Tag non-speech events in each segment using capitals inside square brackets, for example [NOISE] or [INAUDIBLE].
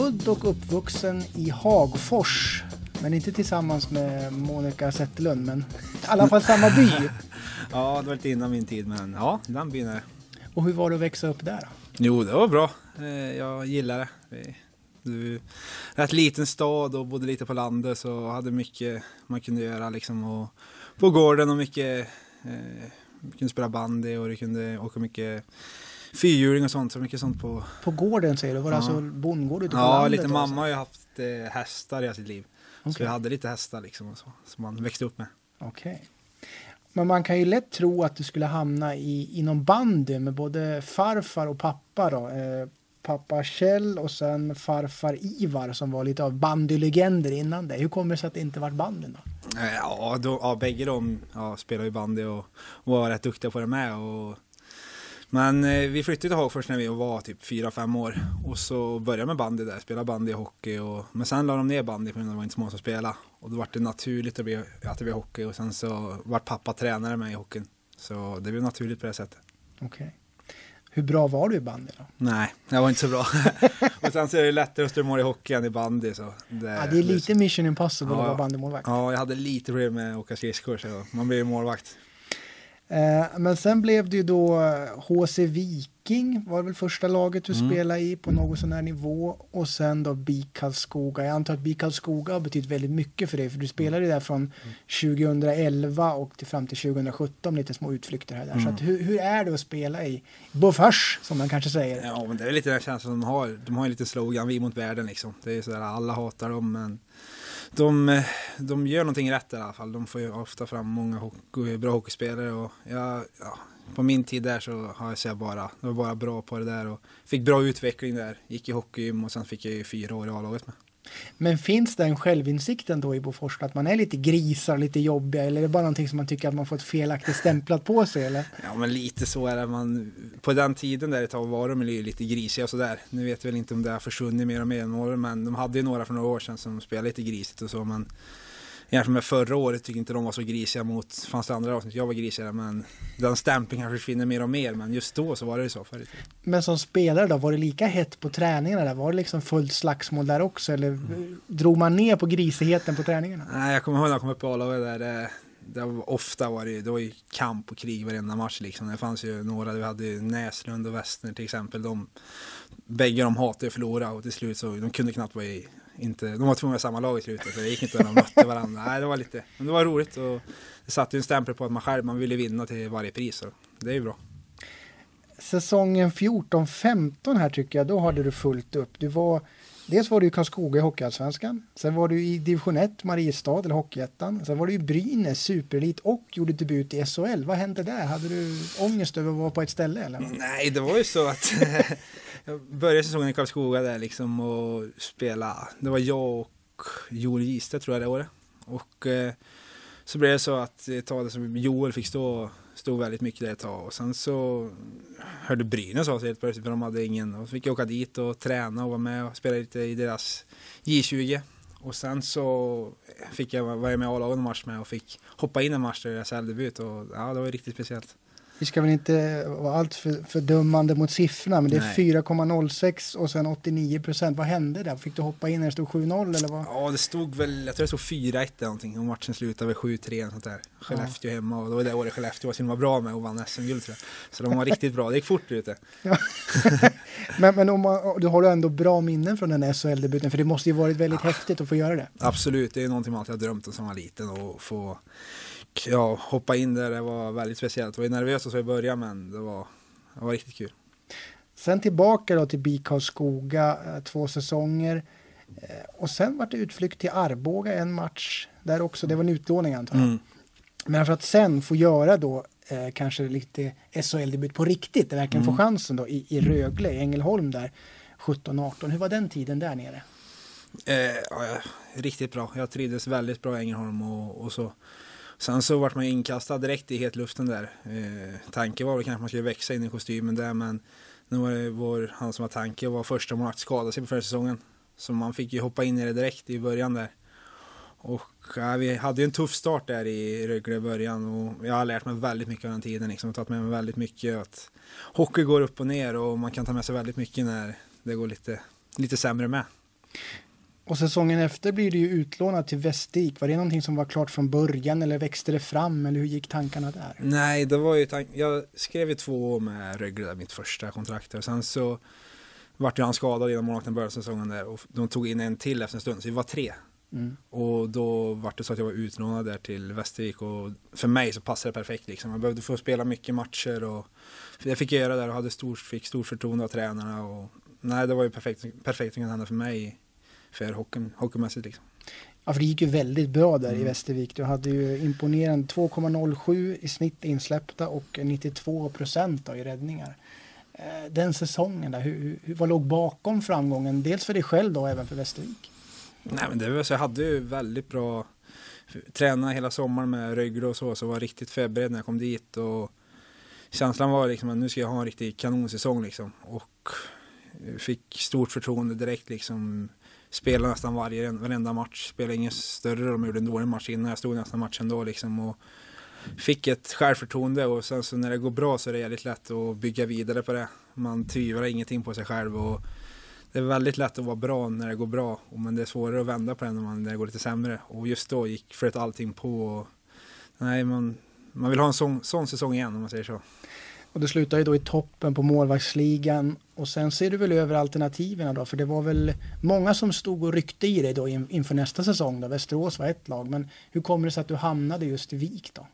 född och uppvuxen i Hagfors. Men inte tillsammans med Monica Zetterlund, men i alla fall samma by. [LAUGHS] ja, det var lite innan min tid, men ja, den byn är det. Och hur var det att växa upp där? Då? Jo, det var bra. Eh, jag gillar det. Du, rätt liten stad och bodde lite på landet så hade mycket man kunde göra liksom. Och på gården och mycket, eh, kunde spela bandy och du kunde åka mycket fyrhjuling och sånt. Så mycket sånt på... På gården säger du? Var det ja. alltså bondgård ute på ja, landet? Ja, lite. Mamma har ju haft eh, hästar i sitt liv. Okay. Så jag hade lite hästar liksom och så, som man växte upp med. Okej. Okay. Men man kan ju lätt tro att du skulle hamna i, inom bandy med både farfar och pappa då. Eh, pappa Kjell och sen farfar Ivar som var lite av bandylegender innan det. Hur kommer det sig att det inte vart bandyn då? Ja, då, ja bägge de ja, spelar ju bandy och, och var rätt duktiga på det med. Och, men eh, vi flyttade till Hagfors när vi var typ 4-5 år och så började med bandy där, spela bandy och hockey. Och, men sen la de ner bandy på grund av att det var inte så många som spelade. Och då var det naturligt att, bli, att det blev hockey och sen så vart pappa tränare med i hockeyn. Så det blev naturligt på det sättet. Okej. Okay. Hur bra var du i bandy då? Nej, jag var inte så bra. [LAUGHS] och sen så är det lättare att strömma i hockey än i bandy. Så det, ja, det är lite mission impossible ja, att vara bandymålvakt. Ja, jag hade lite problem med att åka skridskor så man blir ju målvakt. Eh, men sen blev det ju då HC Viking var väl första laget du mm. spelade i på någon sån här nivå och sen då BIK Karlskoga. Jag antar att BIK Karlskoga har betytt väldigt mycket för dig för du spelade där från 2011 och till fram till 2017 lite små utflykter här där. Mm. Så att, hur, hur, är det att spela i Bofors som man kanske säger? Ja men det är lite den känslan de har. De har ju lite slogan vi mot världen liksom. Det är sådär alla hatar dem men de, de gör någonting rätt i alla fall. De får ju ofta fram många hockey, bra hockeyspelare och jag, ja, på min tid där så har jag bara, jag var bara bra på det där och fick bra utveckling där. Gick i hockeygym och sen fick jag ju fyra år i A-laget med. Men finns den självinsikten då i Bofors att man är lite grisar, lite jobbiga eller är det bara någonting som man tycker att man fått felaktigt stämplat på sig eller? Ja men lite så är det. Man, på den tiden där ett tag var de lite grisiga och sådär. Nu vet jag väl inte om det har försvunnit mer och mer men de hade ju några för några år sedan som spelade lite grisigt och så men jämfört med förra året tycker inte de var så grisiga mot, fanns det andra avsnitt jag var grisigare men den stämpeln kanske försvinner mer och mer men just då så var det ju så förut. Men som spelare då, var det lika hett på träningarna där? Var det liksom fullt slagsmål där också eller mm. drog man ner på grisigheten på träningarna? Nej, jag kommer ihåg när jag kom upp på A-laget där det, det var ofta var det, det var ju kamp och krig varenda match liksom. Det fanns ju några, vi hade Näslund och Westner till exempel. De, bägge de hatade att förlora och till slut så de kunde knappt vara i inte, de var tvungna i samma lag i slutet så det gick inte när de mötte varandra. Nej, det var lite, men det var roligt och det satte ju en stämpel på att man själv, man ville vinna till varje pris. Så det är ju bra. Säsongen 14-15 här tycker jag, då hade du fullt upp. Du var, dels var du i Karlskoga i Hockeyallsvenskan. Sen var du i division 1, Mariestad eller Hockeyettan. Sen var du i Brynäs, superelit och gjorde debut i SHL. Vad hände där? Hade du ångest över att vara på ett ställe eller? Nej, det var ju så att [LAUGHS] jag började säsongen i Karlskoga där liksom och spela. Det var jag och Joel Giste tror jag det året. Och eh, så blev det så att ett tag som Joel fick stå, stod väldigt mycket där ett tag. Och sen så hörde Brynäs av sig helt plötsligt för de hade ingen. Och så fick jag åka dit och träna och vara med och spela lite i deras J20 och sen så fick jag vara med i A-laget en match med och fick hoppa in en match där jag SHL-debut och ja, det var riktigt speciellt vi ska väl inte vara allt för, för dömande mot siffrorna, men det är 4,06 och sen 89 procent. Vad hände där? Fick du hoppa in när det stod 7-0 eller vad? Ja, det stod väl, jag tror det stod 4-1 eller någonting och matchen slutade väl 7-3 sånt där. Skellefteå ja. hemma och det var det året Skellefteå var så himla bra med och vann SM-guld tror jag. Så de var riktigt bra, det gick fort ute. Ja. [LAUGHS] men men om man, du har du ändå bra minnen från den SHL-debuten? För det måste ju varit väldigt ja. häftigt att få göra det. Absolut, det är någonting man alltid har drömt om som var liten och få ja, hoppa in där, det var väldigt speciellt. Jag var nervös och så i början men det var, det var riktigt kul. Sen tillbaka då till BIK Skoga, eh, två säsonger. Eh, och sen var det utflykt till Arboga en match där också, det var en utlåning antar jag. Mm. Men för att sen få göra då eh, kanske lite SHL-debut på riktigt, verkligen mm. få chansen då i, i Rögle, i Ängelholm där 17-18. Hur var den tiden där nere? Eh, ja, riktigt bra. Jag trivdes väldigt bra i Ängelholm och, och så Sen så vart man inkastad direkt i hetluften där. Eh, tanken var väl kanske att man skulle växa in i kostymen där men nu var det vår, han som var tanke och var första målvakt skadade sig på förra säsongen. Så man fick ju hoppa in i det direkt i början där. Och ja, vi hade ju en tuff start där i Rögle i början och jag har lärt mig väldigt mycket av den tiden liksom. Tagit med mig väldigt mycket att hockey går upp och ner och man kan ta med sig väldigt mycket när det går lite, lite sämre med. Och säsongen efter blir du ju utlånad till Västervik. Var det någonting som var klart från början eller växte det fram eller hur gick tankarna där? Nej, det var ju tank- jag skrev ju två år med Rögle där, mitt första kontrakt och sen så vart ju han skadad innan månaden började säsongen där och de tog in en till efter en stund så vi var tre. Mm. Och då var det så att jag var utlånad där till Västervik och för mig så passade det perfekt liksom. Jag behövde få spela mycket matcher och jag fick göra det och hade stort, fick stort förtroende av tränarna och nej det var ju perfekt, perfekt som kan hända för mig för hockeyn, hockeymässigt liksom. Ja, för det gick ju väldigt bra där i Mm. Västervik. Du hade ju imponerande 2,07 i snitt insläppta och 92 procent i räddningar. Eh, Den säsongen, där, hur, hur, vad låg bakom framgången? Dels för dig själv då, och även för Västervik. Nej men det var så jag hade ju väldigt bra tränat hela sommaren med Rögle och så, så var riktigt förberedd när jag kom dit och känslan var liksom att nu ska jag ha en riktig kanonsäsong liksom och fick stort förtroende direkt liksom spelade nästan varje, varenda match, spelade ingen större roll om jag gjorde en dålig match innan, jag stod nästan matchen då liksom och fick ett självförtroende och sen så när det går bra så är det jävligt lätt att bygga vidare på det. Man tvivlar ingenting på sig själv och det är väldigt lätt att vara bra när det går bra, men det är svårare att vända på det när, man, när det går lite sämre. Och just då gick flöt allting på. Och, nej, man, man vill ha en sån, sån säsong igen om man säger så. Och det slutar ju då i toppen på målvaktsligan och sen ser du väl över alternativen då, för det var väl många som stod och ryckte i dig då inför nästa säsong då. Västerås var ett lag, men hur kommer det sig att du hamnade just i Vik då?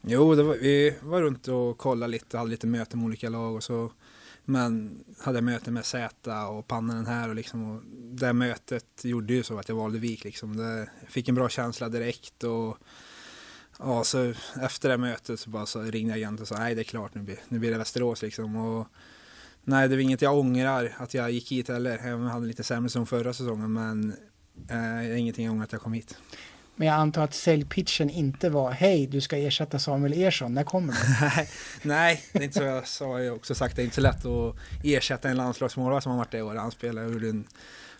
Jo, det var, vi var runt och kollade lite, hade lite möten med olika lag och så. Men hade möte med Zäta och Pannanen här och liksom och det mötet gjorde ju så att jag valde Vik liksom. Det, jag fick en bra känsla direkt och ja, så efter det mötet så bara så ringde agenten och sa nej det är klart nu blir, nu blir det Västerås liksom. Och, nej, det var inget jag ångrar att jag gick hit heller, även om jag hade lite sämre som förra säsongen. Men eh, det är ingenting jag ångrar att jag kom hit. Men jag antar att säljpitchen inte var hej, du ska ersätta Samuel Ersson, när kommer du? [LAUGHS] Nej, det är inte så jag sa. Jag har också sagt det är inte så lätt att ersätta en landslagsmålvakt som har varit det i år. Han spelade och gjorde en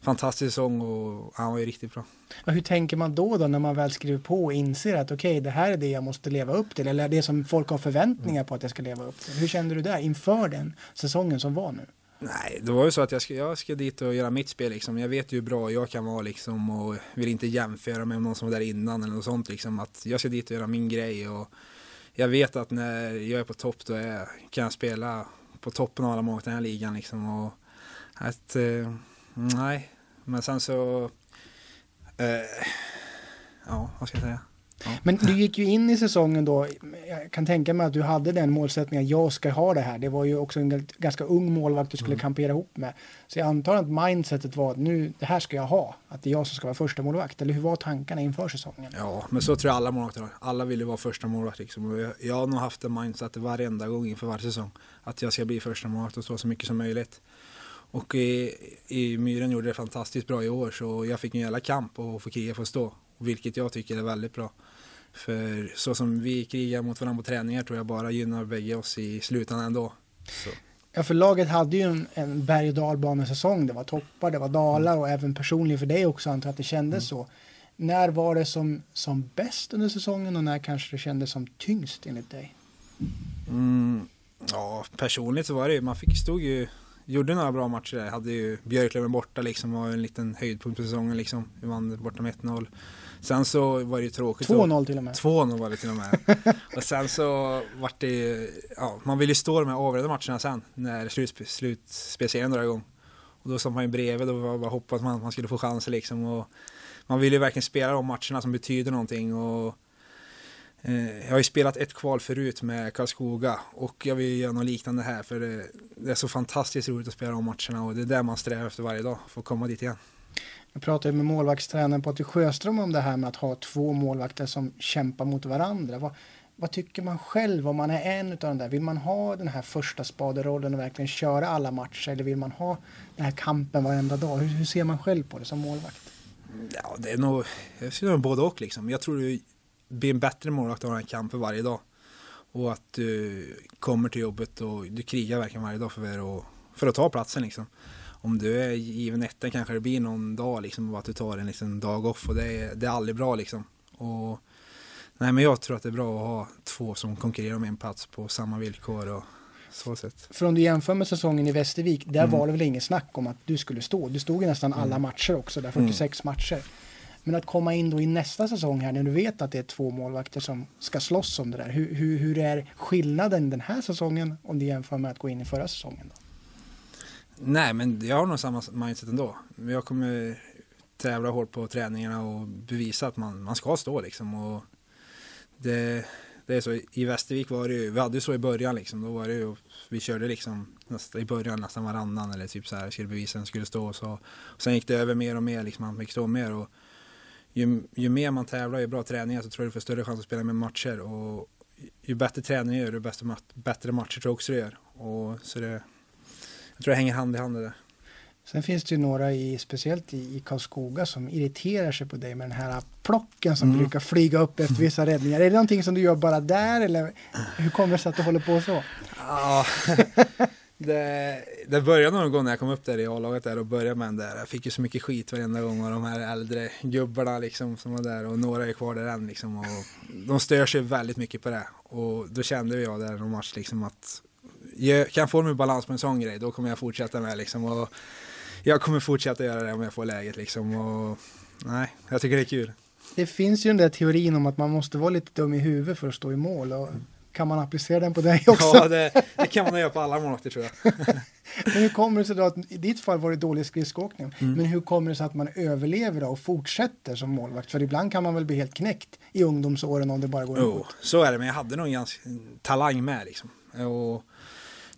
fantastisk säsong och han var ju riktigt bra. Och hur tänker man då, då när man väl skriver på och inser att okej, okay, det här är det jag måste leva upp till eller det som folk har förväntningar på att jag ska leva upp till. Hur kände du där inför den säsongen som var nu? Nej, det var ju så att jag ska, jag ska dit och göra mitt spel liksom. Jag vet ju hur bra jag kan vara liksom och vill inte jämföra med någon som var där innan eller något sånt liksom. Att jag ska dit och göra min grej och jag vet att när jag är på topp då är, kan jag spela på toppen av alla mål i den här ligan liksom. Och att, eh, nej, men sen så, eh, ja, vad ska jag säga? Ja. Men du gick ju in i säsongen då, jag kan tänka mig att du hade den målsättningen, jag ska ha det här. Det var ju också en ganska ung målvakt du skulle mm. kampera ihop med. Så jag antar att mindsetet var att nu, det här ska jag ha, att det är jag som ska vara första målvakt. Eller hur var tankarna inför säsongen? Ja, men så tror jag alla målvakter har. Alla vill ju vara första målvakt liksom. Jag, jag har nog haft det mindsetet varenda gång inför varje säsong. Att jag ska bli första målvakt och stå så mycket som möjligt. Och i, i Myren gjorde det fantastiskt bra i år så jag fick en jävla kamp och få kriga för att stå. Vilket jag tycker är väldigt bra. För så som vi krigar mot varandra på träningar tror jag bara gynnar bägge oss i slutändan ändå. Så. Ja, för laget hade ju en, en berg och dalbanesäsong. Det var toppar, det var dalar och även personligen för dig också antar jag att det kändes mm. så. När var det som, som bäst under säsongen och när kanske det kändes som tyngst enligt dig? Mm, ja, personligt så var det ju, man fick, stod ju, gjorde några bra matcher där. Hade ju Björklöven borta liksom, var en liten höjdpunkt på säsongen liksom. Vi vann borta med 1-0. Sen så var det ju tråkigt. 2-0 till och med. 2-0 var det till och med. [LAUGHS] och sen så vart det ja, man vill ju stå de här avgörande matcherna sen när slutspelserien drar igång. Och då som man ju bredvid och bara hoppas att man, man skulle få chanser liksom. Och man vill ju verkligen spela de matcherna som betyder någonting. Och, eh, jag har ju spelat ett kval förut med Karlskoga och jag vill göra något liknande här för det, det är så fantastiskt roligt att spela de matcherna och det är där man strävar efter varje dag för att komma dit igen. Jag pratade med målvaktstränaren Patrik Sjöström om det här med att ha två målvakter som kämpar mot varandra. Vad, vad tycker man själv om man är en av de där? Vill man ha den här första spaderollen och verkligen köra alla matcher eller vill man ha den här kampen varenda dag? Hur, hur ser man själv på det som målvakt? Ja, det är nog, jag ser nog både och liksom. Jag tror du blir en bättre målvakt av den här kampen varje dag. Och att du kommer till jobbet och du krigar verkligen varje dag för, att, för att ta platsen liksom om du är given etta kanske det blir någon dag liksom att du tar en liksom dag off och det är, det är aldrig bra liksom. Och, nej men jag tror att det är bra att ha två som konkurrerar om en plats på samma villkor. Och... Så sett. För om du jämför med säsongen i Västervik, där Mm. var det väl ingen snack om att du skulle stå. Du stod i nästan alla Mm. matcher också, där 46 matcher. Men att komma in då i nästa säsong här när du vet att det är två målvakter som ska slåss om det där. Hur, hur, hur är skillnaden den här säsongen om du jämför med att gå in i förra säsongen? Då? Nej, men jag har nog samma mindset ändå. Jag kommer tävla hårt på träningarna och bevisa att man, man ska stå liksom. Och det, det är så, i Västervik var det ju, vi hade ju så i början liksom, då var det ju, vi körde liksom nästa, i början nästan varannan eller typ så här, skulle bevisa att skulle stå och så. Och sen gick det över mer och mer, liksom, man fick stå mer och ju, ju mer man tävlar, ju bra träningar så tror jag du får större chans att spela med matcher och ju bättre träning du gör, ju bättre, bättre matcher tror jag också du gör. Och så det, jag tror det hänger hand i hand det där. Sen finns det ju några, i, speciellt i, i Karlskoga, som irriterar sig på dig med den här plocken som Mm. brukar flyga upp efter vissa räddningar. Är det någonting som du gör bara där eller hur kommer det sig att du håller på så? Ja, [LAUGHS] det, det började någon gång när jag kom upp där i A-laget där och började med den där. Jag fick ju så mycket skit varenda gång av de här äldre gubbarna liksom som var där och några är kvar där än liksom. Och de stör sig väldigt mycket på det. Och då kände jag där någon match liksom att jag, kan få mig balans på en sån grej då kommer jag fortsätta med liksom. Och jag kommer fortsätta göra det om jag får läget liksom. Och nej, jag tycker det är kul. Det finns ju den där teorin om att man måste vara lite dum i huvudet för att stå i mål. Och kan man applicera den på dig också? Ja, det, det kan man göra på alla målvakter tror jag. [LAUGHS] Men hur kommer det sig då att i ditt fall var det dålig skridskoåkning. Mm. Men hur kommer det sig att man överlever och fortsätter som målvakt? För ibland kan man väl bli helt knäckt i ungdomsåren om det bara går emot. så är det, men jag hade nog en ganska talang med liksom. Och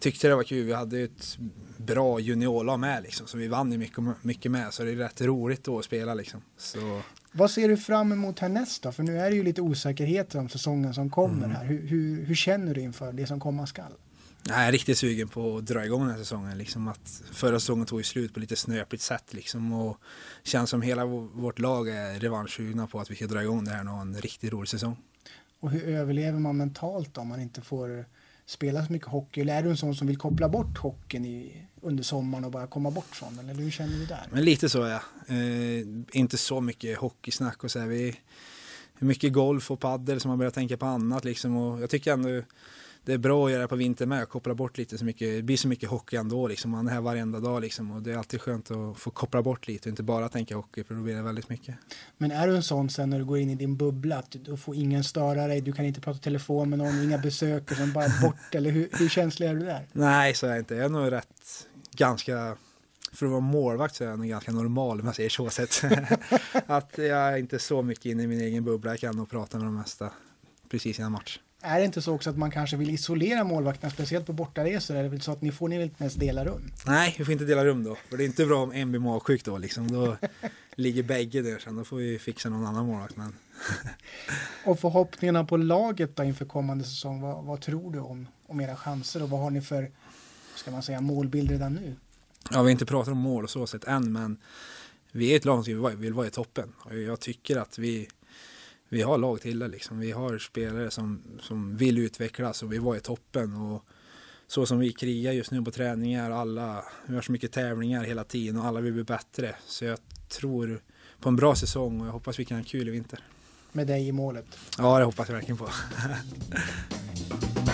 tyckte det var kul. Vi hade ju ett bra juniorlag med liksom, så vi vann ju mycket, mycket med. Så det är rätt roligt då att spela liksom. Så, Vad ser du fram emot härnäst då? För nu är det ju lite osäkerheter om säsongen som kommer Mm. här. Hur, hur, hur känner du inför det som komma skall? jag är riktigt sugen på att dra igång den här säsongen. Liksom att förra säsongen tog ju slut på lite snöpligt sätt liksom. Och känns som hela vå- vårt lag är revanschsugna på att vi ska dra igång det här och ha en riktigt rolig säsong. Och hur överlever man mentalt om man inte får spela så mycket hockey? Eller är du en sån som vill koppla bort hockeyn i, under sommaren och bara komma bort från den? Eller hur känner du där? Men lite så är jag. Eh, inte så mycket hockeysnack och så här. Vi, mycket golf och paddel som man börjar tänka på annat liksom. Och jag tycker ändå det är bra att göra på vintern med. Koppla bort lite så mycket. Det blir så mycket hockey ändå liksom. Man är här varenda dag liksom. Och det är alltid skönt att få koppla bort lite och inte bara tänka hockey för då blir det väldigt mycket. Men är du en sån sen när du går in i din bubbla att du får ingen störa dig, du kan inte prata telefon med någon, inga besök och sen bara bort [LAUGHS] eller hur, hur känslig är du där? Nej, så är jag inte. Jag är nog rätt ganska för att vara målvakt så är jag nog ganska normal om jag säger så sett. [LAUGHS] att jag är inte så mycket inne i min egen bubbla. Jag kan nog prata med de mesta precis innan match. Är det inte så också att man kanske vill isolera målvakterna, speciellt på bortaresor? Är det väl så att ni får ni inte ens dela rum? Nej, vi får inte dela rum då. För det är inte bra om en blir magsjuk då liksom. Då [LAUGHS] ligger bägge där sen. Då får vi fixa någon annan målvakt. Men [LAUGHS] Och förhoppningarna på laget då inför kommande säsong, vad, vad tror du om, om era chanser och vad har ni för, ska man säga, målbild redan nu? ja, vi har inte pratat om mål och så sett än. Men vi är ett lag som vill vara i toppen. Och jag tycker att vi, vi har lag till det liksom. Vi har spelare som, som vill utvecklas och vi var i toppen. Och så som vi krigar just nu på träningar, alla, vi har så mycket tävlingar hela tiden och alla vill bli bättre. Så jag tror på en bra säsong och jag hoppas vi kan ha kul i vinter. Med dig i målet. Ja, det hoppas jag verkligen på. [LAUGHS]